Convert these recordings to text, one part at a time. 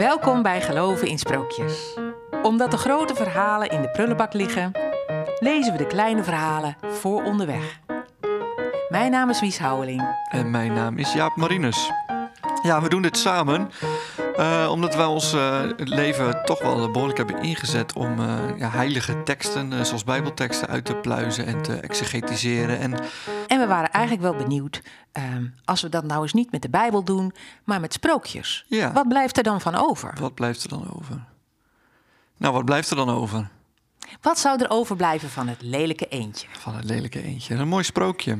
Welkom bij Geloven in Sprookjes. Omdat de grote verhalen in de prullenbak liggen, lezen we de kleine verhalen voor onderweg. Mijn naam is Wies Houweling. En mijn naam is Jaap Marinus. Ja, we doen dit samen uh, omdat wij ons uh, leven toch wel behoorlijk hebben ingezet om uh, ja, heilige teksten, zoals Bijbelteksten, uit te pluizen en te exegetiseren. En, en we waren eigenlijk wel benieuwd, ehm, als we dat nou eens niet met de Bijbel doen, maar met sprookjes. Ja. Wat blijft er dan van over? Wat blijft er dan over? Nou, wat blijft er dan over? Wat zou er overblijven van het lelijke eendje? Van het lelijke eendje. Een mooi sprookje.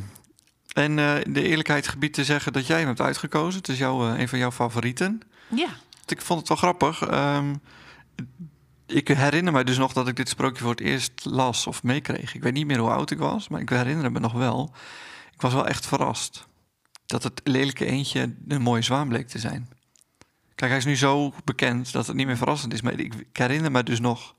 En uh, de eerlijkheid gebied te zeggen dat jij hem hebt uitgekozen. Het is jou, uh, een van jouw favorieten. Ja. Ik vond het wel grappig. Um, ik herinner me dus nog dat ik dit sprookje voor het eerst las of meekreeg. Ik weet niet meer hoe oud ik was, maar ik herinner me nog wel. Ik was wel echt verrast dat het lelijke eendje een mooie zwaan bleek te zijn. Kijk, hij is nu zo bekend dat het niet meer verrassend is. Maar ik, ik herinner me dus nog.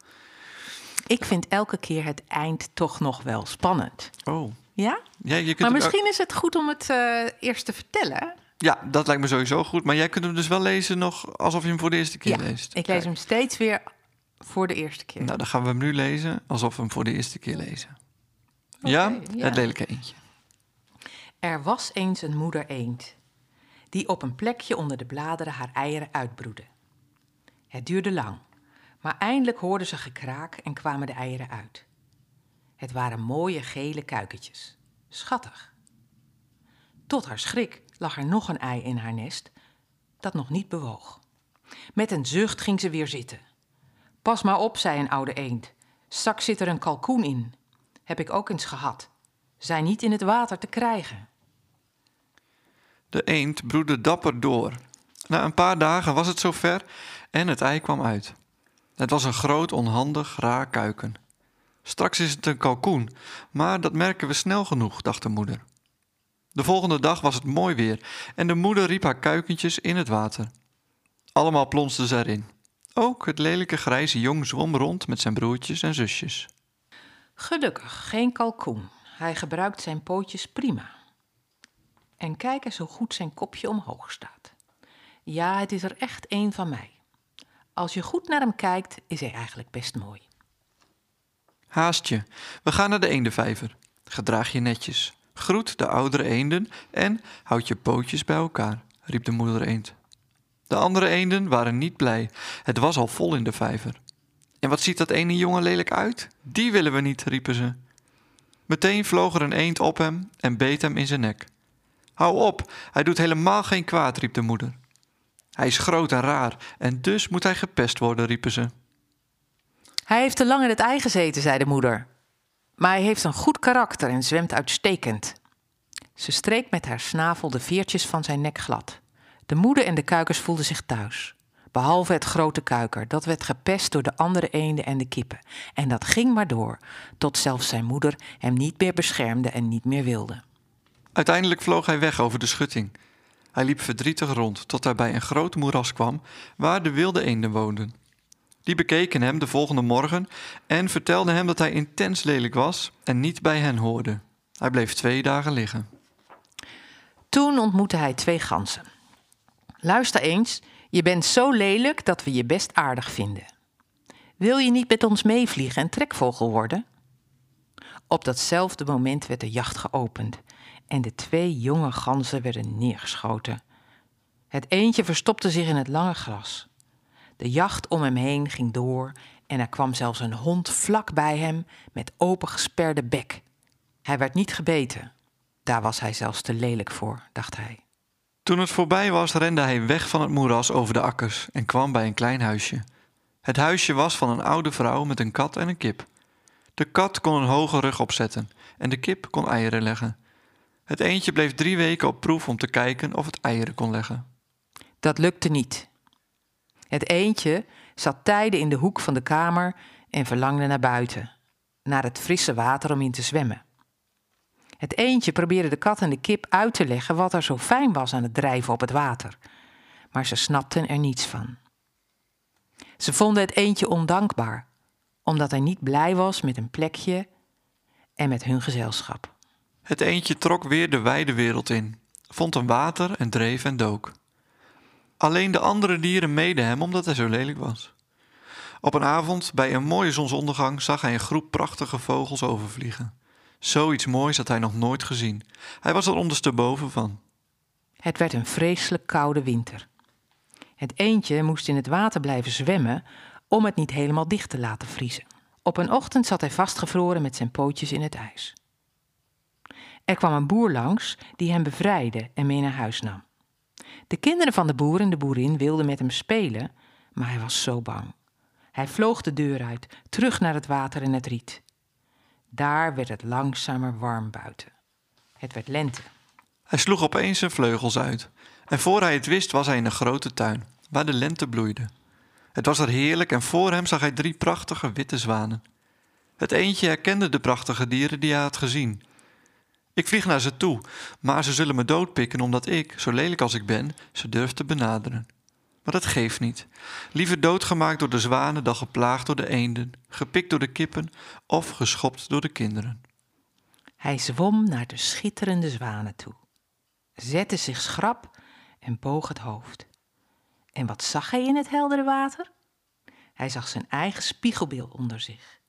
Ik vind elke keer het eind toch nog wel spannend. Oh. Ja? ja je kunt maar misschien is het goed om het uh, eerst te vertellen. Ja, dat lijkt me sowieso goed. Maar jij kunt hem dus wel lezen nog alsof je hem voor de eerste keer ja, leest. Ik lees hem steeds weer voor de eerste keer. Nou, dan gaan we hem nu lezen alsof we hem voor de eerste keer lezen. Okay, ja? ja? Het lelijke eendje. Er was eens een moeder eend die op een plekje onder de bladeren haar eieren uitbroedde. Het duurde lang, maar eindelijk hoorden ze gekraak en kwamen de eieren uit. Het waren mooie gele kuikentjes. Schattig. Tot haar schrik lag er nog een ei in haar nest dat nog niet bewoog. Met een zucht ging ze weer zitten. Pas maar op, zei een oude eend. Straks zit er een kalkoen in. Heb ik ook eens gehad. Zijn niet in het water te krijgen. De eend broedde dapper door. Na een paar dagen was het zover en het ei kwam uit. Het was een groot, onhandig, raar kuiken. Straks is het een kalkoen, maar dat merken we snel genoeg, dacht de moeder. De volgende dag was het mooi weer en de moeder riep haar kuikentjes in het water. Allemaal plonsten ze erin. Ook het lelijke grijze jong zwom rond met zijn broertjes en zusjes. Gelukkig, geen kalkoen. Hij gebruikt zijn pootjes prima. En kijk eens hoe goed zijn kopje omhoog staat. Ja, het is er echt een van mij. Als je goed naar hem kijkt, is hij eigenlijk best mooi. Haast je, we gaan naar de eendenvijver. Gedraag je netjes. Groet de oudere eenden en houd je pootjes bij elkaar, riep de moeder eend. De andere eenden waren niet blij. Het was al vol in de vijver. En wat ziet dat ene jongen lelijk uit? Die willen we niet, riepen ze. Meteen vloog er een eend op hem en beet hem in zijn nek. Hou op, hij doet helemaal geen kwaad, riep de moeder. Hij is groot en raar en dus moet hij gepest worden, riepen ze. Hij heeft te lang in het ei gezeten, zei de moeder. Maar hij heeft een goed karakter en zwemt uitstekend. Ze streek met haar snavel de veertjes van zijn nek glad. De moeder en de kuikers voelden zich thuis. Behalve het grote kuiker, dat werd gepest door de andere eenden en de kippen. En dat ging maar door, tot zelfs zijn moeder hem niet meer beschermde en niet meer wilde. Uiteindelijk vloog hij weg over de schutting. Hij liep verdrietig rond tot hij bij een groot moeras kwam waar de wilde eenden woonden. Die bekeken hem de volgende morgen en vertelden hem dat hij intens lelijk was en niet bij hen hoorde. Hij bleef twee dagen liggen. Toen ontmoette hij twee ganzen. Luister eens, je bent zo lelijk dat we je best aardig vinden. Wil je niet met ons meevliegen en trekvogel worden? Op datzelfde moment werd de jacht geopend en de twee jonge ganzen werden neergeschoten. Het eentje verstopte zich in het lange gras. De jacht om hem heen ging door en er kwam zelfs een hond vlak bij hem met opengesperde bek. Hij werd niet gebeten. Daar was hij zelfs te lelijk voor, dacht hij. Toen het voorbij was, rende hij weg van het moeras over de akkers en kwam bij een klein huisje. Het huisje was van een oude vrouw met een kat en een kip. De kat kon een hoge rug opzetten en de kip kon eieren leggen. Het eendje bleef drie weken op proef om te kijken of het eieren kon leggen. Dat lukte niet. Het eendje zat tijden in de hoek van de kamer en verlangde naar buiten, naar het frisse water om in te zwemmen. Het eendje probeerde de kat en de kip uit te leggen wat er zo fijn was aan het drijven op het water, maar ze snapten er niets van. Ze vonden het eendje ondankbaar, omdat hij niet blij was met een plekje en met hun gezelschap. Het eendje trok weer de wijde wereld in, vond een water en dreef en dook. Alleen de andere dieren meden hem omdat hij zo lelijk was. Op een avond, bij een mooie zonsondergang, zag hij een groep prachtige vogels overvliegen. Zoiets moois had hij nog nooit gezien. Hij was er ondersteboven van. Het werd een vreselijk koude winter. Het eendje moest in het water blijven zwemmen om het niet helemaal dicht te laten vriezen. Op een ochtend zat hij vastgevroren met zijn pootjes in het ijs. Er kwam een boer langs die hem bevrijdde en mee naar huis nam. De kinderen van de boer en de boerin wilden met hem spelen, maar hij was zo bang. Hij vloog de deur uit, terug naar het water en het riet. Daar werd het langzamer warm buiten. Het werd lente. Hij sloeg opeens zijn vleugels uit. En voor hij het wist was hij in een grote tuin, waar de lente bloeide. Het was er heerlijk en voor hem zag hij drie prachtige witte zwanen. Het eendje herkende de prachtige dieren die hij had gezien. Ik vlieg naar ze toe, maar ze zullen me doodpikken omdat ik, zo lelijk als ik ben, ze durf te benaderen. Maar dat geeft niet. Liever doodgemaakt door de zwanen dan geplaagd door de eenden, gepikt door de kippen of geschopt door de kinderen. Hij zwom naar de schitterende zwanen toe, zette zich schrap en boog het hoofd. En wat zag hij in het heldere water? Hij zag zijn eigen spiegelbeeld onder zich.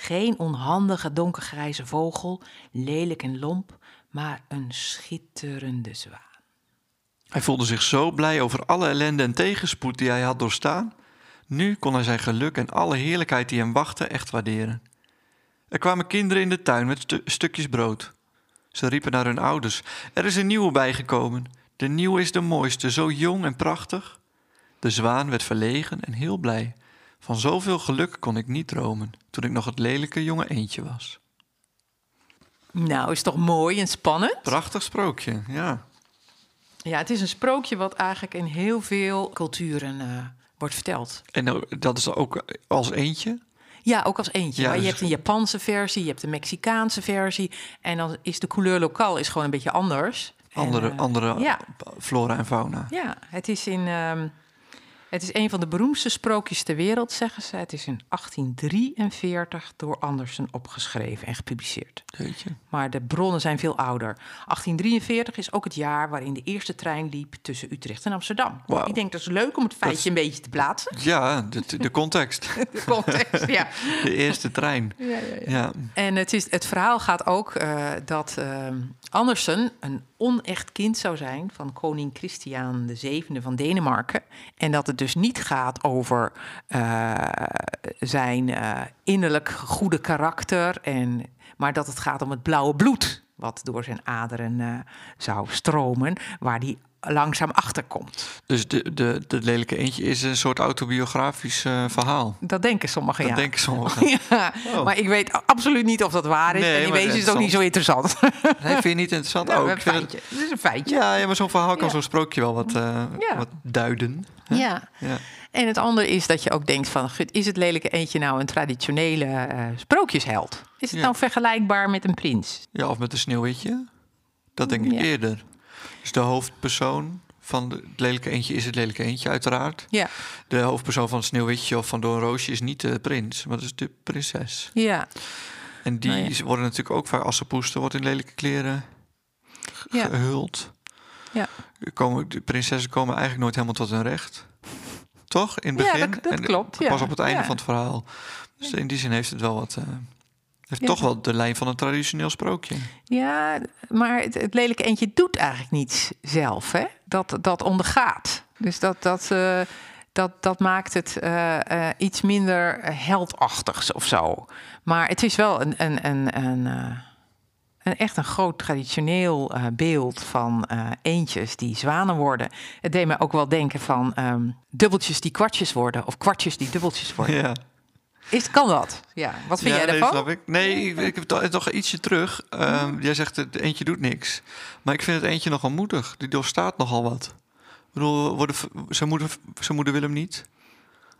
Geen onhandige donkergrijze vogel, lelijk en lomp, maar een schitterende zwaan. Hij voelde zich zo blij over alle ellende en tegenspoed die hij had doorstaan. Nu kon hij zijn geluk en alle heerlijkheid die hem wachtte echt waarderen. Er kwamen kinderen in de tuin met stu- stukjes brood. Ze riepen naar hun ouders: Er is een nieuwe bijgekomen. De nieuwe is de mooiste, zo jong en prachtig. De zwaan werd verlegen en heel blij. Van zoveel geluk kon ik niet dromen toen ik nog het lelijke jonge eendje was. Nou, is toch mooi en spannend? Prachtig sprookje, ja. Ja, het is een sprookje wat eigenlijk in heel veel culturen eh, wordt verteld. En nou, dat is ook als eentje? Ja, ook als eentje. Ja, maar je dus- hebt een Japanse versie, je hebt een Mexicaanse versie. En dan is de couleur lokaal is gewoon een beetje anders. En, Andere, eh, andere ja. flora en fauna. Ja, het is in. ehm, het is een van de beroemdste sprookjes ter wereld, zeggen ze. Het is in 1843 door Andersen opgeschreven en gepubliceerd. Maar de bronnen zijn veel ouder. 1843 is ook het jaar waarin de eerste trein liep tussen Utrecht en Amsterdam. Ik denk dat is leuk om het feitje een beetje te plaatsen. Ja, de, de context. De context, ja. De eerste trein. ja, ja, ja. Ja, En het, is, het verhaal gaat ook eh, dat eh, Andersen een onecht kind zou zijn van koning Christian VII van Denemarken. En dat het dus niet gaat over eh, zijn eh, innerlijk goede karakter, en, maar dat het gaat om het blauwe bloed wat door zijn aderen eh, zou stromen, waar die langzaam achter komt. dus de, de, de lelijke eentje is een soort autobiografisch eh, verhaal. Dat denken sommigen, Dat ja. denken sommigen. Ja, Oh. maar ik weet absoluut niet of dat waar is. Nee, en in maar wezen is het ook niet zo interessant. Nee, vind je niet interessant? Oh, een ik vind het-. Het is een feitje. ja, ja, maar zo'n verhaal kan Ja. zo'n sprookje wel wat, eh, wat duiden. Ja. Ja. En het andere is dat je ook denkt van... is het lelijke eentje nou een traditionele eh, sprookjesheld? Is het nou vergelijkbaar met een prins? ja, of met een sneeuwwitje. Dat denk ik Ja. eerder. Dus de hoofdpersoon van de- het lelijke eentje is het lelijke eentje, uiteraard. Ja. De hoofdpersoon van Sneeuwwitje of van Doornroosje is niet de prins, maar dat is de prinses. Ja. En die Nou ja. worden natuurlijk ook vaak als ze poesten, wordt in lelijke kleren Ja. gehuld. Ja. Komen, de prinsessen komen eigenlijk nooit helemaal tot hun recht. Toch? In het Ja, begin. dat- dat En klopt, ja. Pas op het einde Ja. van het verhaal. Dus in die zin heeft het wel wat. Heeft Ja. toch wel de lijn van een traditioneel sprookje. Ja, maar het, het lelijke eentje doet eigenlijk niets zelf. Hè? Dat, dat ondergaat. Dus dat, dat, eh, dat, dat maakt het eh, eh, iets minder heldachtigs of zo. Maar het is wel een, een, een, een, een echt een groot traditioneel beeld van eendjes die zwanen worden. Het deed me ook wel denken van ehm, dubbeltjes die kwartjes worden. Of kwartjes die dubbeltjes worden. Ja. Is, kan dat? Ja. Wat vind ja, jij nee, daarvan? snap ik. Nee, ik, heb toch, toch ietsje terug. Ehm, Jij zegt het eentje doet niks. Maar ik vind het eentje nogal moedig. Die doorstaat nogal wat. Ik bedoel, worden, zijn, moeder, zijn moeder wil hem niet.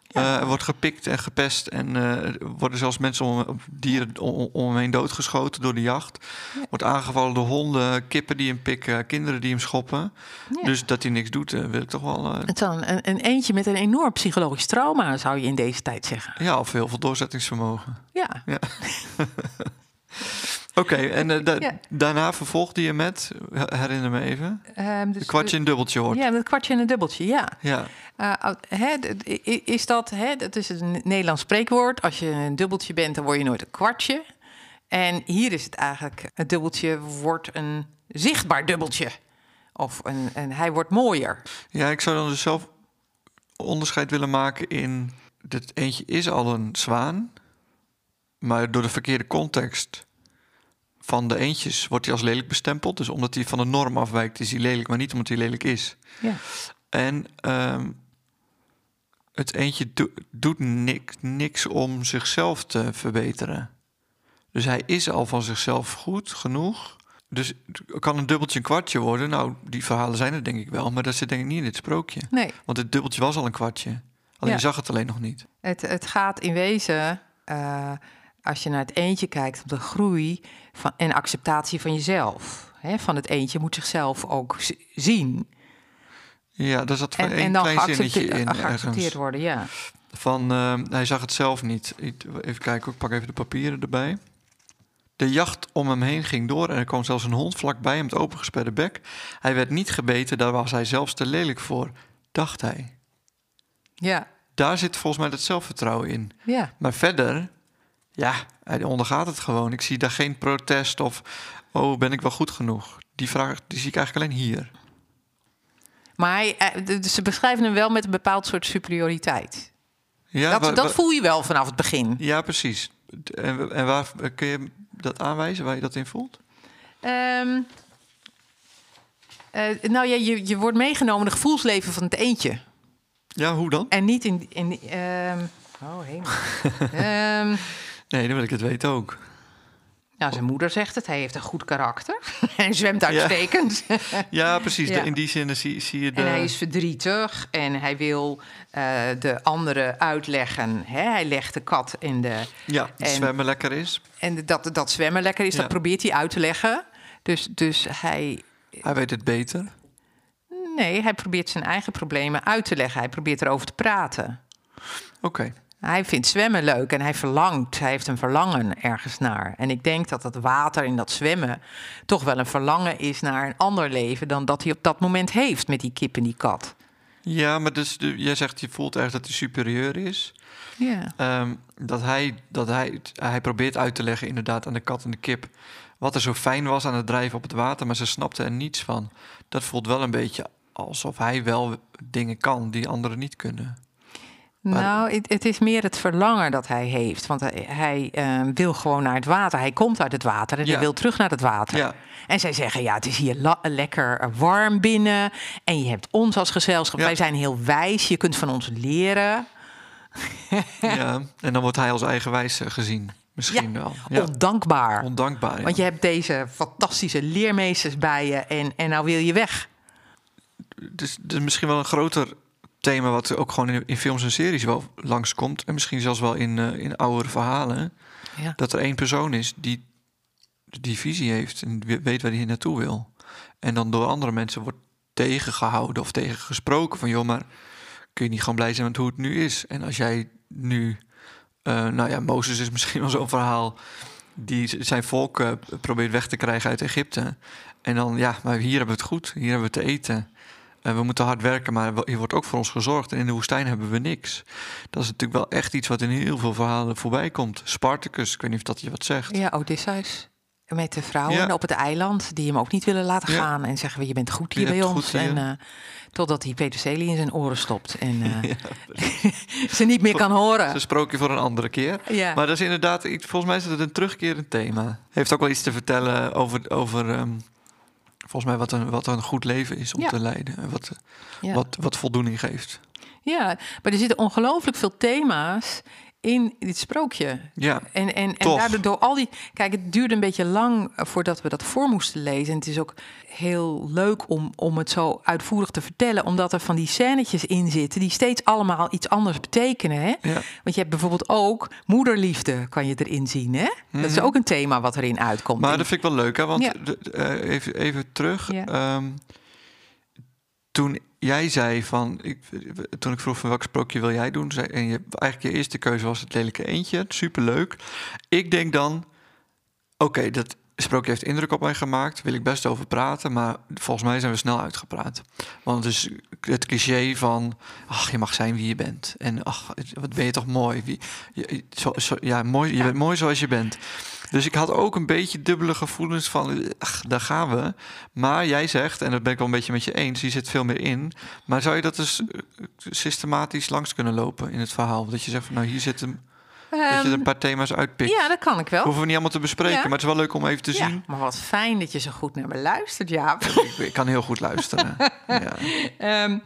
Eh, er wordt gepikt en gepest. En eh, er worden zelfs mensen om, dieren om, om hem heen doodgeschoten door de jacht. Wordt aangevallen door honden, kippen die hem pikken, kinderen die hem schoppen. Ja. Dus dat hij niks doet, eh, wil ik toch wel... eh, Het is dan een, een eentje met een enorm psychologisch trauma, zou je in deze tijd zeggen. ja, of heel veel doorzettingsvermogen. Ja, Oké, en eh, da- Ja. daarna vervolgde je met, herinner me even, Ehm, dus een kwartje en dubbeltje hoort. Ja, met een kwartje en een dubbeltje, ja. Ja. Eh, is dat, hè, dat is een Nederlands spreekwoord. Als je een dubbeltje bent, dan word je nooit een kwartje. En hier is het eigenlijk, het dubbeltje wordt een zichtbaar dubbeltje. Of een, een, hij wordt mooier. ja, ik zou dan dus zelf onderscheid willen maken in... dat eentje is al een zwaan, maar door de verkeerde context van de eentjes wordt hij als lelijk bestempeld. Dus omdat hij van de norm afwijkt, is hij lelijk, maar niet omdat hij lelijk is. Ja. En ehm, het eentje do- doet niks, niks om zichzelf te verbeteren. Dus hij is al van zichzelf goed genoeg. Dus het kan een dubbeltje een kwartje worden. Nou, die verhalen zijn er denk ik wel, maar dat zit denk ik niet in dit sprookje. Nee, Want het dubbeltje was al een kwartje. Alleen Ja. je zag het alleen nog niet. het, het gaat in wezen, eh, als je naar het eentje kijkt, om de groei van, en acceptatie van jezelf. Hè, van het eentje moet zichzelf ook zien. Ja, daar zat En, één en dan klein zinnetje in geaccepteerd ergens. worden, ja. Van, ehm, hij zag het zelf niet. Even kijken, ik pak even de papieren erbij. De jacht om hem heen ging door en er kwam zelfs een hond vlakbij hem met opengesperde bek. Hij werd niet gebeten, daar was hij zelfs te lelijk voor, dacht hij. Ja, Daar zit volgens mij dat zelfvertrouwen in. ja. Maar verder, ja, hij ondergaat het gewoon. Ik zie daar geen protest of, oh, ben ik wel goed genoeg? Die vraag die zie ik eigenlijk alleen hier. Maar hij, eh, ze beschrijven hem wel met een bepaald soort superioriteit. Ja, dat wa- dat voel je wel vanaf het begin. ja precies. En, en waar kun je dat aanwijzen, waar je dat in voelt? Ehm, eh, nou ja, je, je wordt meegenomen in het gevoelsleven van het eentje. Ja, hoe dan? En niet in... in ehm, oh, hemel. Ehm, Nee, dan wil ik het weten ook. nou, zijn moeder zegt het. Hij heeft een goed karakter. hij zwemt uitstekend. Ja, precies. Ja. In die zin zie, zie je de... En hij is verdrietig en hij wil eh, de anderen uitleggen. Hè? Hij legt de kat in de... ja, en- zwemmen lekker is. En dat, dat zwemmen lekker is, Ja. dat probeert hij uit te leggen. Dus, dus hij... Hij weet het beter. Nee, hij probeert zijn eigen problemen uit te leggen. Hij probeert erover te praten. Oké. Hij vindt zwemmen leuk en hij verlangt. Hij heeft een verlangen ergens naar. En ik denk dat dat water in dat zwemmen toch wel een verlangen is naar een ander leven dan dat hij op dat moment heeft met die kip en die kat. Ja, maar dus jij zegt je voelt erg dat hij superieur is. Ja. Ehm, dat hij, dat hij, hij probeert uit te leggen inderdaad aan de kat en de kip... wat er zo fijn was aan het drijven op het water, maar ze snapten er niets van. Dat voelt wel een beetje alsof hij wel dingen kan die anderen niet kunnen. Maar- Nou, het, het is meer het verlangen dat hij heeft. Want hij, hij eh, wil gewoon naar het water. Hij komt uit het water en Ja. hij wil terug naar het water. Ja, En zij zeggen, ja, het is hier lekker warm binnen. En je hebt ons als gezelschap. Ja. Wij zijn heel wijs. Je kunt van ons leren. ja. En dan wordt hij als eigenwijs eh, gezien. Misschien wel. Ja. Ondankbaar. Ondankbaar. ja. Want je hebt deze fantastische leermeesters bij je. En, en nou wil je weg. Dus, dus misschien wel een groter thema wat ook gewoon in, in films en series wel langskomt. En misschien zelfs wel in, eh, in oudere verhalen. Ja. Dat er één persoon is die die visie heeft en we- weet waar hij naartoe wil. En dan door andere mensen wordt tegengehouden of tegengesproken van... joh, maar kun je niet gewoon blij zijn met hoe het nu is? En als jij nu... eh, nou ja, Mozes is misschien wel zo'n verhaal... die zijn volk eh, probeert weg te krijgen uit Egypte. En dan, ja, maar hier hebben we het goed. Hier hebben we te eten. En we moeten hard werken, maar hier wordt ook voor ons gezorgd. En in de woestijn hebben we niks. Dat is natuurlijk wel echt iets wat in heel veel verhalen voorbij komt. Spartacus, ik weet niet of dat je wat zegt. Ja, Odysseus. Met de vrouwen Ja. op het eiland die hem ook niet willen laten Ja. gaan. En zeggen we, je bent goed Je hier bij ons. hier. En, eh, totdat hij peterselie in zijn oren stopt. En eh, ze niet meer kan horen. een sprookje voor een andere keer. Maar dat is inderdaad, iets- volgens mij is het een terugkerend thema. Heeft ook wel iets te vertellen over, over ehm, volgens mij wat een, wat een goed leven is om Ja. te leiden. En wat, Ja. wat, wat voldoening geeft. ja, maar er zitten ongelooflijk veel thema's in dit sprookje. Ja, En, en, en daardoor door al die. Kijk, het duurde een beetje lang eh, voordat we dat voor moesten lezen. En het is ook heel leuk om, om het zo uitvoerig te vertellen, omdat er van die scènetjes in zitten die steeds allemaal iets anders betekenen. Hè? ja. Want je hebt bijvoorbeeld ook moederliefde, kan je erin zien. Hè? Dat is ook een thema wat erin uitkomt. Mhm. Maar dat vind ik wel leuk, hè? Want Ja. eh, even, even terug. Ja. Ehm, toen jij zei van, ik, toen ik vroeg van welk sprookje wil jij doen, zei, en je, eigenlijk je eerste keuze was het lelijke eendje, superleuk. Ik denk dan, oké, dat sprookje heeft indruk op mij gemaakt. Wil ik best over praten, maar volgens mij zijn we snel uitgepraat. Want het is het cliché van, ach, je mag zijn wie je bent. En ach, wat ben je toch mooi. Wie, je, zo, zo, ja, mooi, je bent mooi zoals je bent. Dus ik had ook een beetje dubbele gevoelens van, ach, daar gaan we. Maar jij zegt, en dat ben ik wel een beetje met je eens, die zit veel meer in. Maar zou je dat dus eh, systematisch langs kunnen lopen in het verhaal? Dat je zegt van, nou, hier zit een dat je er een Ehm, paar thema's uitpikt. ja, dat kan ik wel. Hoeven we niet allemaal te bespreken, Ja. maar het is wel leuk om even te Ja, zien. maar wat fijn dat je zo goed naar me luistert, Jaap. Ik, ik kan heel goed luisteren. ja. Ehm,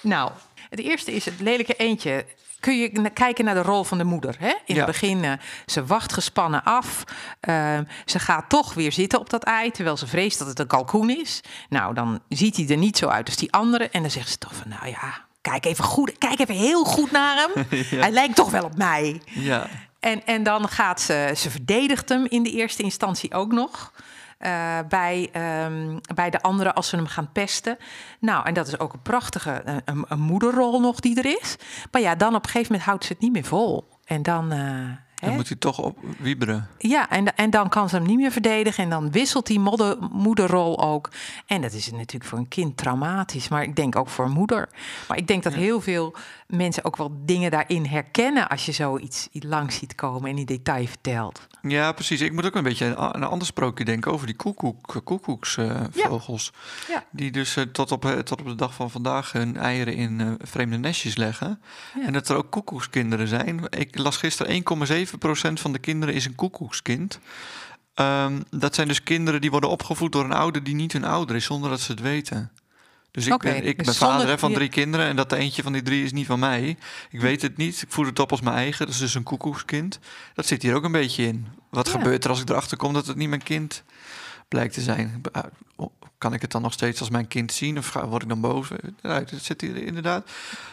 nou, het eerste is het lelijke eendje. Kun je kijken naar de rol van de moeder? Hè? In Ja. het begin, eh, ze wacht gespannen af. Ehm, ze gaat toch weer zitten op dat ei, terwijl ze vreest dat het een kalkoen is. Nou, dan ziet hij er niet zo uit als die andere. En dan zegt ze toch van, nou ja, kijk even, goed, kijk even heel goed naar hem. Hij lijkt toch wel op mij. ja. En, en dan gaat ze, ze verdedigt hem in de eerste instantie ook nog. Eh, bij, ehm, bij de anderen als ze hem gaan pesten. Nou, en dat is ook een prachtige een, een moederrol nog die er is. Maar ja, dan op een gegeven moment houdt ze het niet meer vol. En dan, eh, Dan moet hij toch op wieberen. ja, en, en dan kan ze hem niet meer verdedigen. En dan wisselt die modder, moederrol ook. En dat is natuurlijk voor een kind traumatisch. Maar ik denk ook voor een moeder. Maar ik denk dat heel veel mensen ook wel dingen daarin herkennen... als je zoiets iets langs ziet komen en in detail vertelt. Ja, precies. Ik moet ook een beetje aan een ander sprookje denken over die koekoek, koekoeksvogels. Ja. Die dus eh, tot, op, eh, tot op de dag van vandaag hun eieren in eh, vreemde nestjes leggen. En dat er ook koekoekskinderen zijn. Ik las gisteren 1,7% van de kinderen is een koekoekskind. Ehm, dat zijn dus kinderen die worden opgevoed door een ouder die niet hun ouder is, zonder dat ze het weten. Dus ik ben, ik dus ben vader van drie kinderen en dat de eentje van die drie is niet van mij. Ik weet het niet. Ik voed het op als mijn eigen. Dat is dus een koekoekskind. Dat zit hier ook een beetje in. Wat Ja. gebeurt er als ik erachter kom dat het niet mijn kind blijkt te zijn? Uh, Kan ik het dan nog steeds als mijn kind zien of word ik dan boos? Ja, dat zit hier inderdaad.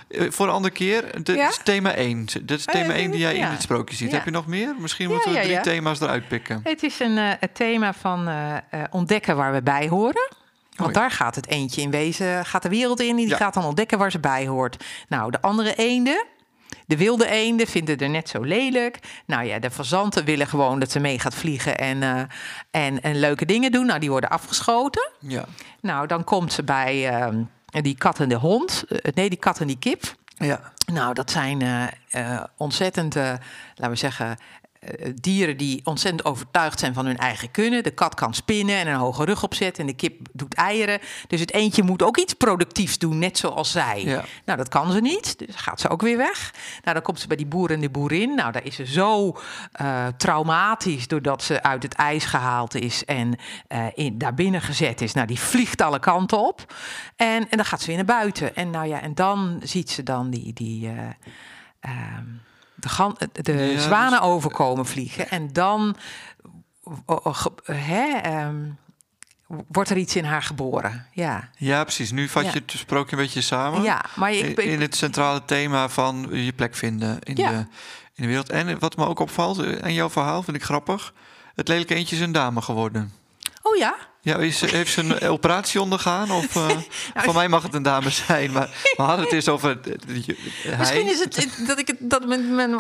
Eh, Voor een andere keer, dit Ja? is thema 1. Dit is thema Eh, 1 die jij in het sprookje ziet. Ja. Heb je nog meer? Misschien moeten we drie thema's eruit pikken. Het is een, eh, het thema van eh, eh, ontdekken waar we bij horen. Want daar gaat het eentje in wezen, gaat de wereld in. Die gaat dan ontdekken waar ze bij hoort. Nou, de andere eenden, de wilde eenden, vinden er net zo lelijk. Nou ja, de fazanten willen gewoon dat ze mee gaat vliegen en, eh, en, en leuke dingen doen. Nou, die worden afgeschoten. Ja. Nou, dan komt ze bij ehm, die kat en de hond. Eh, nee, die kat en die kip. Ja. Nou, dat zijn eh, eh, ontzettend, eh, laten we zeggen, eh, dieren die ontzettend overtuigd zijn van hun eigen kunnen. De kat kan spinnen en een hoge rug opzetten en de kip doet eieren. Dus het eentje moet ook iets productiefs doen, net zoals zij. Ja. Nou, dat kan ze niet, dus gaat ze ook weer weg. Nou, dan komt ze bij die boer en de boerin. Nou, daar is ze zo eh, traumatisch doordat ze uit het ijs gehaald is en eh, in, daar binnen gezet is. Nou, die vliegt alle kanten op. En, en dan gaat ze weer naar buiten. En nou ja, en dan ziet ze dan die, die eh, ehm, de, gan- de Ja, dus- zwanen overkomen vliegen. En dan hè, ehm, wordt er iets in haar geboren. Ja, ja, precies. Nu vat je het sprookje een beetje samen. ja maar ik, In- in het centrale thema van je plek vinden in, de, in de wereld. En wat me ook opvalt eh, aan jouw verhaal, vind ik grappig. Het lelijke eentje is een dame geworden. oh ja, Ja, is, heeft ze een operatie ondergaan? Of, Nou, eh, voor mij mag het een dame zijn, maar we hadden het eens over... de- de- de- hij. Misschien is het dat ik het dat men, men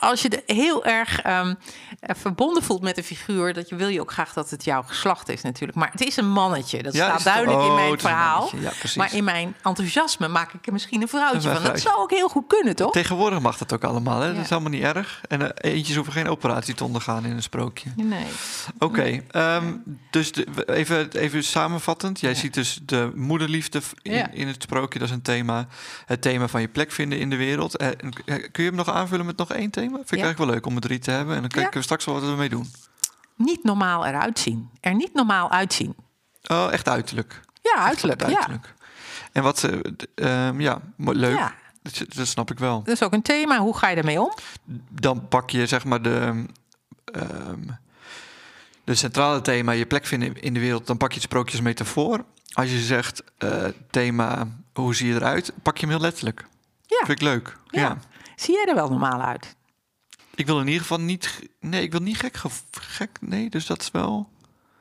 als je er heel erg ehm, eh, verbonden voelt met de figuur, dat je wil je ook graag dat het jouw geslacht is natuurlijk. Maar het is een mannetje. Dat Ja, staat duidelijk in mijn een verhaal. Ja, maar in mijn enthousiasme maak ik er misschien een vrouwtje Een van. Dat zou ook heel goed kunnen, toch? Tegenwoordig mag dat ook allemaal, hè? Dat is allemaal niet erg. En eh, eentjes hoeven geen operatie te ondergaan in een sprookje. Nee. Oké, ehm, dus de- even, even samenvattend. Jij Ja. ziet dus de moederliefde in, Ja. in het sprookje, dat is een thema. Het thema van je plek vinden in de wereld. Eh, en eh, kun je hem nog aanvullen met nog één thema? Vind ik eigenlijk wel leuk om er drie te hebben. En dan kijken we straks wel wat we ermee doen. Niet normaal eruit zien. Er niet normaal uitzien. Oh, echt uiterlijk. Ja, uiterlijk. Echt Ja. uiterlijk. En wat, eh, d- ehm, ja, leuk. Ja. Dat, dat snap ik wel. Dat is ook een thema. Hoe ga je daarmee om? Dan pak je zeg maar de, ehm, de centrale thema, je plek vinden in de wereld. Dan pak je het sprookje als metafoor. Als je zegt eh, thema, hoe zie je eruit? Pak je hem heel letterlijk. Ja. Vind ik leuk. Ja. Ja. Zie jij er wel normaal uit? Ik wil in ieder geval niet... Nee, ik wil niet gek... gek nee, dus dat is wel...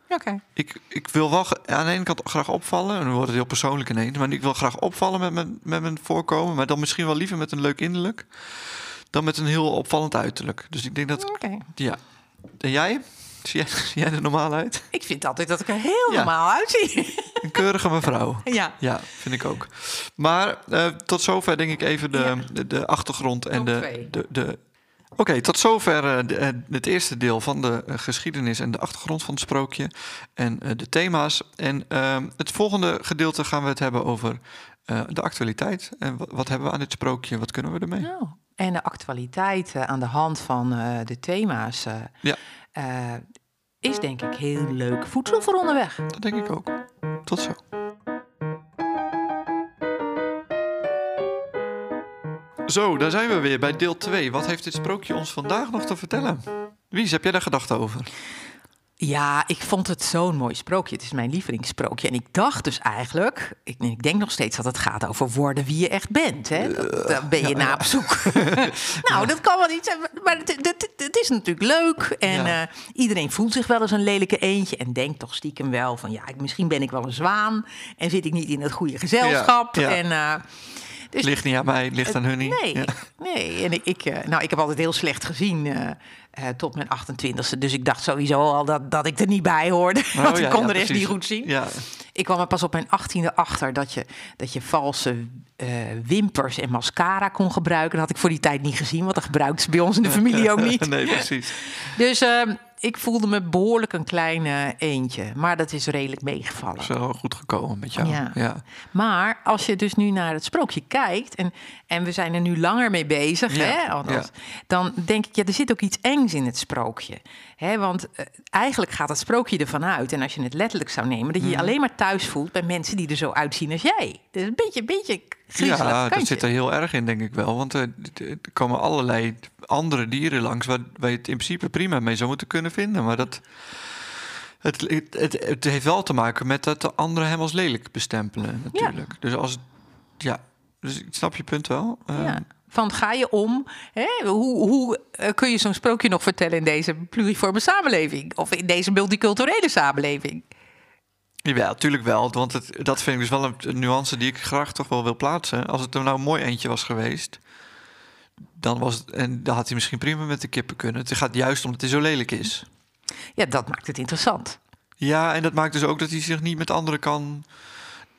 Oké. Ik, ik wil wel aan de ene kant graag opvallen. En dan wordt het heel persoonlijk ineens. Maar ik wil graag opvallen met mijn, met mijn voorkomen. Maar dan misschien wel liever met een leuk innerlijk. Dan met een heel opvallend uiterlijk. Dus ik denk dat... Oké. Ja. En jij? Zie jij, zie jij er normaal uit? Ik vind altijd dat ik er heel Ja. normaal uitzie. Een keurige mevrouw. ja. Ja, vind ik ook. Maar eh, tot zover denk ik even de, Ja. de, de achtergrond en de... de, de Oké, tot zover eh, eh, het eerste deel van de geschiedenis en de achtergrond van het sprookje en de thema's. En ehm, het volgende gedeelte gaan we het hebben over de actualiteit. En wat, wat hebben we aan dit sprookje? Wat kunnen we ermee? Nou, en de actualiteit aan de hand van de thema's Ja. Eh, is denk ik heel leuk voedsel voor onderweg. Dat denk ik ook. Tot zo. Zo, daar zijn we weer bij deel 2. Wat heeft dit sprookje ons vandaag nog te vertellen? Wies, heb jij daar gedachten over? Ja, ik vond het zo'n mooi sprookje. Het is mijn lievelingssprookje. En ik dacht dus eigenlijk, ik, ik denk nog steeds dat het gaat over worden wie je echt bent. Hè? Dat, daar ben je naar op zoek. nou, dat kan wel niet zijn, maar het, het, het is natuurlijk leuk. En eh, iedereen voelt zich wel eens een lelijke eentje. En denkt toch stiekem wel van, ja, ik- misschien ben ik wel een zwaan. En zit ik niet in het goede gezelschap. En, eh, dus Ligt niet aan mij, ligt aan hun niet. Nee, Ja. nee. En ik, ik, eh, nou, ik heb altijd heel slecht gezien eh, eh, tot mijn 28e. Dus ik dacht sowieso al dat, dat ik er niet bij hoorde. Oh, want ik kon ja, de rest niet goed zien. Ja, Ik kwam er pas op mijn 18e achter dat je, dat je valse wimpers en mascara kon gebruiken. Dat had ik voor die tijd niet gezien, want dat gebruikten ze bij ons in de familie ook niet. nee, precies. Dus eh, ik voelde me behoorlijk een klein eh, eentje. Maar dat is redelijk meegevallen. Is wel goed gekomen met jou. Ja. Ja. Maar als je dus nu naar het sprookje kijkt, en, en we zijn er nu langer mee bezig, Ja, hè, althans, ja. dan denk ik, ja, er zit ook iets engs in het sprookje. Hè, want eh, eigenlijk gaat het sprookje ervan uit, en als je het letterlijk zou nemen, dat je Mhm. je alleen maar thuis voelt bij mensen die er zo uitzien als jij. Dus een beetje, een beetje griezelig Ja, dat zit er heel erg in, denk ik wel. Want eh, er komen allerlei andere dieren langs waar, je het in principe prima mee zou moeten kunnen vinden. Maar dat. Het, het, het, heeft wel te maken met dat de anderen hem als lelijk bestempelen, natuurlijk. Dus als. Ja, dus ik snap je punt wel. Ja. Van ga je om? Hè? Hoe, hoe eh, kun je zo'n sprookje nog vertellen in deze pluriforme samenleving? Of in deze multiculturele samenleving? Ja, natuurlijk wel. Want het, dat vind ik dus wel een, nuance die ik graag toch wel wil plaatsen. Als het er nou een mooi eentje was geweest, dan was het. En dan had hij misschien prima met de kippen kunnen. Het gaat juist omdat hij zo lelijk is. Ja, dat maakt het interessant. Ja, en dat maakt dus ook dat hij zich niet met anderen kan.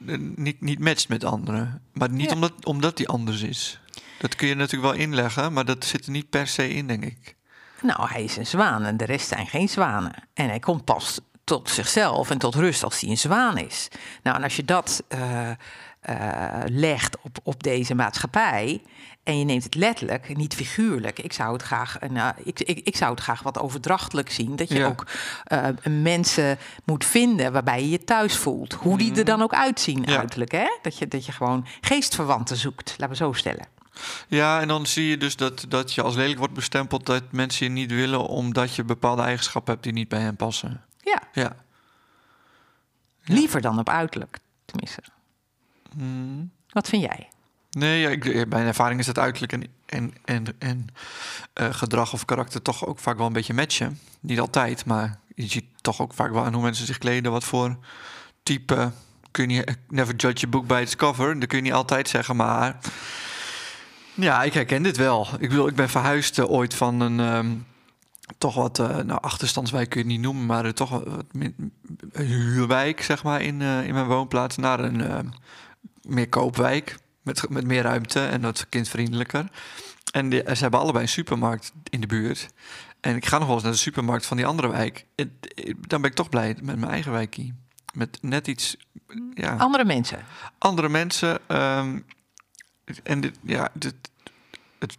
eh, Niet, niet matcht met anderen. Maar niet Ja. omdat, omdat hij anders is. Dat kun je natuurlijk wel inleggen, maar dat zit er niet per se in, denk ik. Nou, hij is een zwaan en de rest zijn geen zwanen. En hij komt pas tot zichzelf en tot rust als hij een zwaan is. Nou, en als je dat eh, eh, legt op, op deze maatschappij en je neemt het letterlijk, niet figuurlijk. Ik zou het graag, eh, ik, ik, ik zou het graag wat overdrachtelijk zien. Dat je Ja. ook mensen moet vinden waarbij je je thuis voelt. Hoe die er dan ook uitzien Mhm. Ja. uiterlijk. Hè? Dat, je, dat je gewoon geestverwanten zoekt, laten we zo stellen. Ja, en dan zie je dus dat, dat je als lelijk wordt bestempeld dat mensen je niet willen omdat je bepaalde eigenschappen hebt die niet bij hen passen. Ja, Ja. Liever dan op uiterlijk, tenminste. Hmm. Wat vind jij? Nee, ja, ik, mijn ervaring is dat uiterlijk en, en, en, en eh, gedrag of karakter toch ook vaak wel een beetje matchen. Niet altijd, maar je ziet toch ook vaak wel aan hoe mensen zich kleden. Wat voor type kun je never judge a book by its cover. Dat kun je niet altijd zeggen, maar ja, ik herken dit wel. Ik bedoel, ik ben verhuisd eh, ooit van een ehm, toch wat eh, nou achterstandswijk kun je het niet noemen, maar eh, toch wat wat min- een huurwijk zeg maar in, eh, in mijn woonplaats naar een ehm, meer koopwijk met, met meer ruimte en dat kindvriendelijker. En die, ze hebben allebei een supermarkt in de buurt. En ik ga nog wel eens naar de supermarkt van die andere wijk. En, eh, dan ben ik toch blij met mijn eigen wijkie. Met net iets ja, Andere mensen. andere mensen. ehm, en dit, ja, dit, het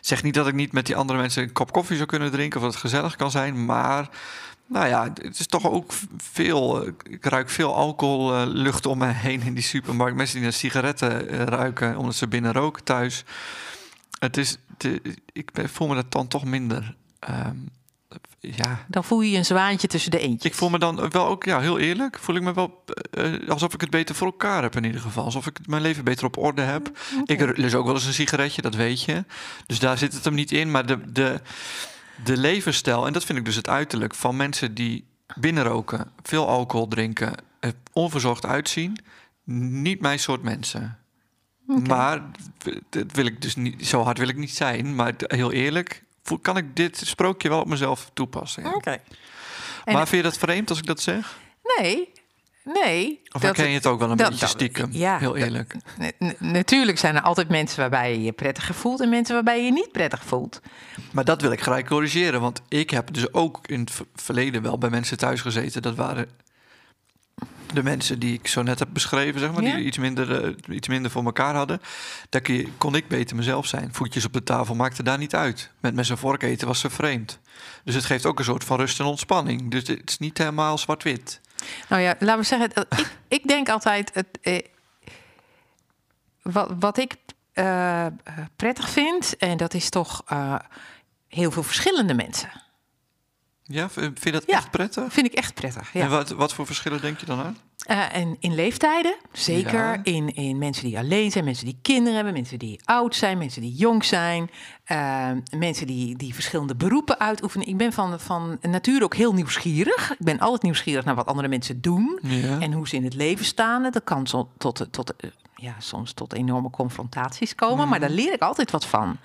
zegt niet dat ik niet met die andere mensen een kop koffie zou kunnen drinken of dat het gezellig kan zijn, maar nou ja, het is toch ook veel. eh, Ik ruik veel alcohollucht om me heen in die supermarkt. Mensen die naar sigaretten eh, ruiken omdat ze binnen roken thuis. Het is, ik voel me dat dan toch minder. ehm, ja, Dan voel je je een zwaantje tussen de eentjes. ik voel me dan wel ook, ja, heel eerlijk, voel ik me wel eh, alsof ik het beter voor elkaar heb in ieder geval. Alsof ik mijn leven beter op orde heb. Ik lus ook wel eens een sigaretje, dat weet je. Dus daar zit het hem niet in. Maar de, de, de levensstijl, en dat vind ik dus het uiterlijk van mensen die binnenroken, veel alcohol drinken, er onverzorgd uitzien, niet mijn soort mensen. Maar dat wil ik dus niet, zo hard wil ik niet zijn. Maar heel eerlijk, kan ik dit sprookje wel op mezelf toepassen. ja. Oké. Maar vind je dat vreemd als ik dat zeg? Nee, nee. Of dat- herken je het ook wel een dat- beetje dat- stiekem? ja, heel eerlijk. Natuurlijk zijn er altijd mensen waarbij je je prettig voelt en mensen waarbij je je niet prettig voelt. Maar dat wil ik gelijk corrigeren. Want ik heb dus ook in het ver- verleden wel bij mensen thuis gezeten. Dat waren de mensen die ik zo net heb beschreven, zeg maar. Ja. Die iets minder, eh, iets minder voor elkaar hadden. Daar kon ik beter mezelf zijn. Voetjes op de tafel maakte daar niet uit. Met mes en vork eten was ze vreemd. Dus het geeft ook een soort van rust en ontspanning. Dus het is niet helemaal zwart-wit. Nou ja, laten we zeggen, ik, ik denk altijd, het, eh, wat, wat ik eh, eh, prettig vind, en dat is toch heel veel verschillende mensen. Ja, vind je dat Ja. echt prettig? Vind ik echt prettig. Ja. En wat, wat voor verschillen denk je dan aan? Eh, en in leeftijden, zeker. Ja. In, in mensen die alleen zijn, mensen die kinderen hebben, mensen die oud zijn, mensen die jong zijn. eh, mensen die, die verschillende beroepen uitoefenen. Ik ben van, van nature ook heel nieuwsgierig. Ik ben altijd nieuwsgierig naar wat andere mensen doen. Ja. En hoe ze in het leven staan. Dat kan zo, tot, tot, eh, ja, soms tot enorme confrontaties komen. Maar daar leer ik altijd wat van.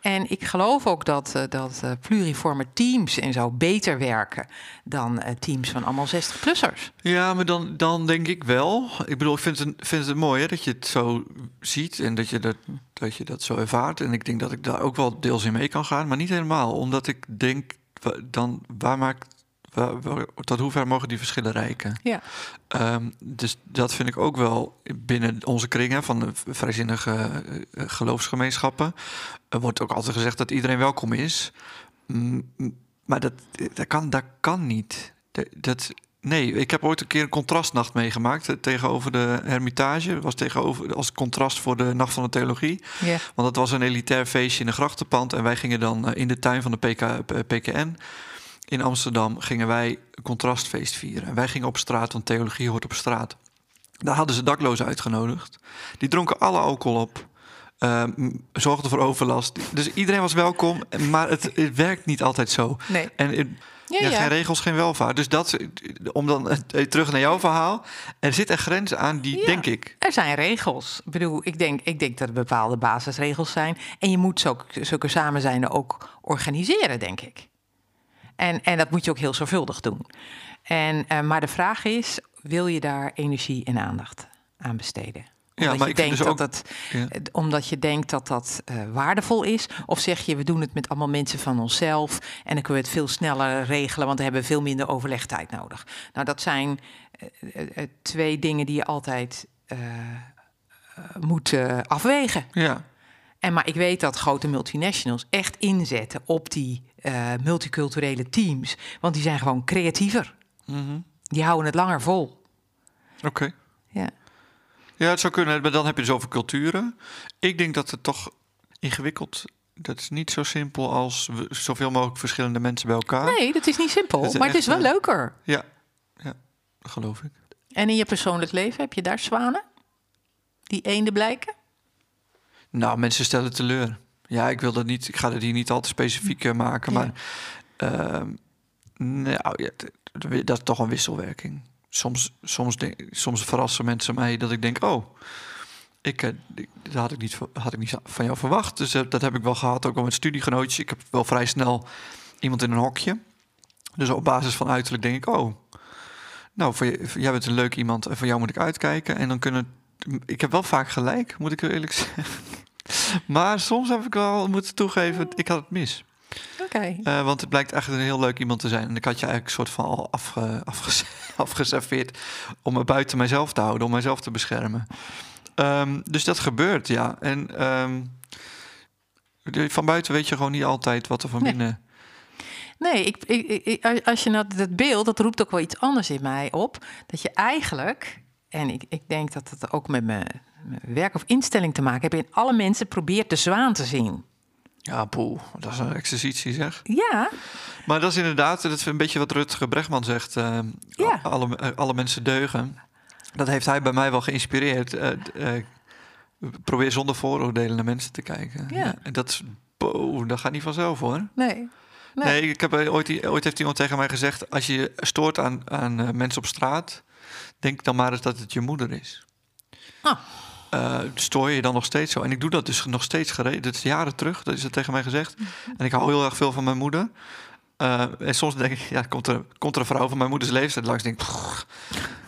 En ik geloof ook dat, eh, dat eh, pluriforme teams en zo beter werken dan eh, teams van allemaal 60-plussers. Ja, maar dan, dan denk ik wel. Ik bedoel, ik vind het, vind het mooi hè, dat je het zo ziet en dat je dat, dat je dat zo ervaart. En ik denk dat ik daar ook wel deels in mee kan gaan, maar niet helemaal. Omdat ik denk, dan waar maakt. Tot hoever mogen die verschillen reiken? Ja. Ehm, dus dat vind ik ook wel binnen onze kringen van de vrijzinnige eh, eh, geloofsgemeenschappen. Er wordt ook altijd gezegd dat iedereen welkom is. Mm, maar dat, dat, kan, dat kan niet. Dat, dat, nee, ik heb ooit een keer een contrastnacht meegemaakt eh, tegenover de Hermitage. Dat was tegenover, als contrast voor de Nacht van de Theologie. Ja. Want dat was een elitair feestje in een grachtenpand. En wij gingen dan eh, in de tuin van de PK, eh, PKN in Amsterdam... gingen wij een contrastfeest vieren. En wij gingen op straat, want theologie hoort op straat. Daar hadden ze daklozen uitgenodigd. Die dronken alle alcohol op. ehm, zorgden voor overlast. Dus iedereen was welkom, maar het, het werkt niet altijd zo. Nee. En het- Ja, ja, ja. geen regels, geen welvaart. Dus dat, om dan eh, terug naar jouw verhaal. Er zitten grenzen aan die, Ja. denk ik, Er zijn regels. Ik bedoel, ik denk, ik denk dat er bepaalde basisregels zijn. En je moet zulke, zulke samen zijn ook organiseren, denk ik. En, en dat moet je ook heel zorgvuldig doen. En, eh, maar de vraag is, wil je daar energie en aandacht aan besteden? Ja, Omdat, maar je, denkt dus dat dat, ja. eh, omdat je denkt dat dat eh, waardevol is? Of zeg je, we doen het met allemaal mensen van onszelf... en dan kunnen we het veel sneller regelen... want dan hebben we veel minder overlegtijd nodig. Nou, dat zijn twee dingen die je altijd moet afwegen. ja. En maar ik weet dat grote multinationals echt inzetten op die eh, multiculturele teams. Want die zijn gewoon creatiever. Mhm. Die houden het langer vol. Oké. Ja. Ja, het zou kunnen, maar dan heb je dus over culturen. Ik denk dat het toch ingewikkeld... Dat is niet zo simpel als we- zoveel mogelijk verschillende mensen bij elkaar. Nee, dat is niet simpel. Is maar het is wel eh, leuker. Ja, ja, geloof ik. En in je persoonlijk leven, heb je daar zwanen? Die eenden blijken? Nou, mensen stellen teleur. Ja, ik wil dat niet. Ik ga het hier niet al te specifiek eh, maken, Ja. maar ehm, nou, ja, dat is toch een wisselwerking. Soms, soms, denk, soms verrassen mensen mij dat ik denk, oh, ik, eh, ik- dat had ik niet, had ik niet van jou verwacht. Dus eh, dat heb ik wel gehad, ook al met studiegenootjes. Ik heb wel vrij snel iemand in een hokje. Dus op basis van uiterlijk denk ik, oh, nou, voor je, voor- jij bent een leuk iemand en voor jou moet ik uitkijken. En dan kunnen, ik heb wel vaak gelijk, moet ik heel eerlijk zeggen. Maar soms heb ik wel moeten toegeven, ik had het mis. Oké. Eh, want het blijkt echt een heel leuk iemand te zijn. En ik had je eigenlijk een soort van al afge, afge, afgeserveerd om me buiten mijzelf te houden, om mijzelf te beschermen. Ehm, dus dat gebeurt, ja. En ehm, van buiten weet je gewoon niet altijd wat er van Nee. binnen... Nee, ik, ik, ik- als je nou dat beeld, dat roept ook wel iets anders in mij op. Dat je eigenlijk, en ik, ik denk dat het ook met mijn, mijn werk of instelling te maken heeft, in alle mensen probeert de zwaan te zien. Ja, poeh, dat is een exercitie zeg. Ja, Maar dat is inderdaad, dat is een beetje wat Rutger Bregman zegt. ehm, Ja. alle, eh, alle mensen deugen. Dat heeft hij bij mij wel geïnspireerd. Eh, eh, probeer zonder vooroordelen naar mensen te kijken. Ja. en dat dat gaat niet vanzelf hoor. nee. Nee. Nee, ik heb eh, ooit, ooit heeft iemand tegen mij gezegd: als je stoort aan, aan eh, mensen op straat, denk dan maar eens dat het je moeder is. Ah. Eh, stoor je dan nog steeds zo? En ik doe dat dus nog steeds gereden. Dat is jaren terug, dat is het tegen mij gezegd. En ik hou heel erg veel van mijn moeder. Eh, en soms denk ik, ja, komt er, komt er een vrouw van mijn moeders leeftijd langs. Denk, pff,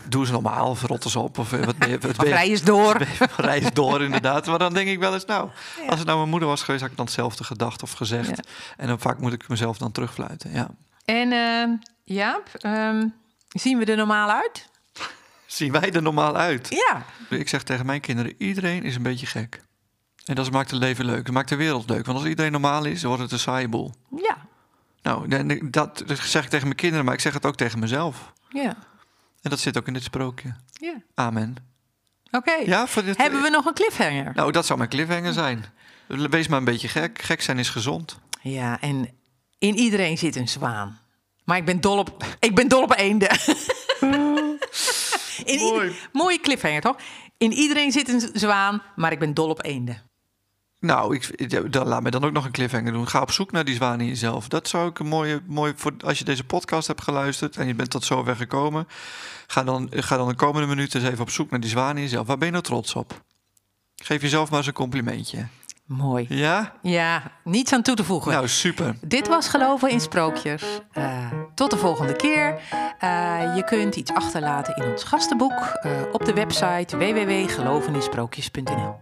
doe ze normaal, of rot eens op. Of wat rij eens door. reis door inderdaad. Maar dan denk ik wel eens, nou, als het nou mijn moeder was geweest, had ik dan hetzelfde gedacht of gezegd. Ja. En dan vaak moet ik mezelf dan terugfluiten. Ja. En ehm, Jaap, ehm, zien we er normaal uit? Zien wij er normaal uit? Ja. Ik zeg tegen mijn kinderen, iedereen is een beetje gek. En dat maakt het leven leuk. Dat maakt de wereld leuk. Want als iedereen normaal is, dan wordt het een saaie boel. Ja. Nou, dat zeg ik tegen mijn kinderen, maar ik zeg het ook tegen mezelf. Ja. En dat zit ook in dit sprookje. Ja. Amen. Oké. Ja, dit, Hebben we nog een cliffhanger? Nou, dat zou mijn cliffhanger zijn. Wees maar een beetje gek. Gek zijn is gezond. Ja, en in iedereen zit een zwaan. Maar ik ben dol op, ik ben dol op eenden. in Mooi. mooie cliffhanger, toch? In iedereen zit een zwaan, maar ik ben dol op eenden. Nou, ik, dan, laat me dan ook nog een cliffhanger doen. Ga op zoek naar die zwaan in jezelf. Dat zou ik een mooie, mooie voor als je deze podcast hebt geluisterd en je bent tot zover gekomen. Ga dan, ga dan de komende minuten eens even op zoek naar die zwaan in jezelf. Waar ben je nou trots op? Geef jezelf maar eens een complimentje. Mooi. Ja? Ja, niets aan toe te voegen. Nou, super. Dit was Geloven in Sprookjes. Eh, tot de volgende keer. Eh, je kunt iets achterlaten in ons gastenboek eh, op de website www.geloveninsprookjes.nl.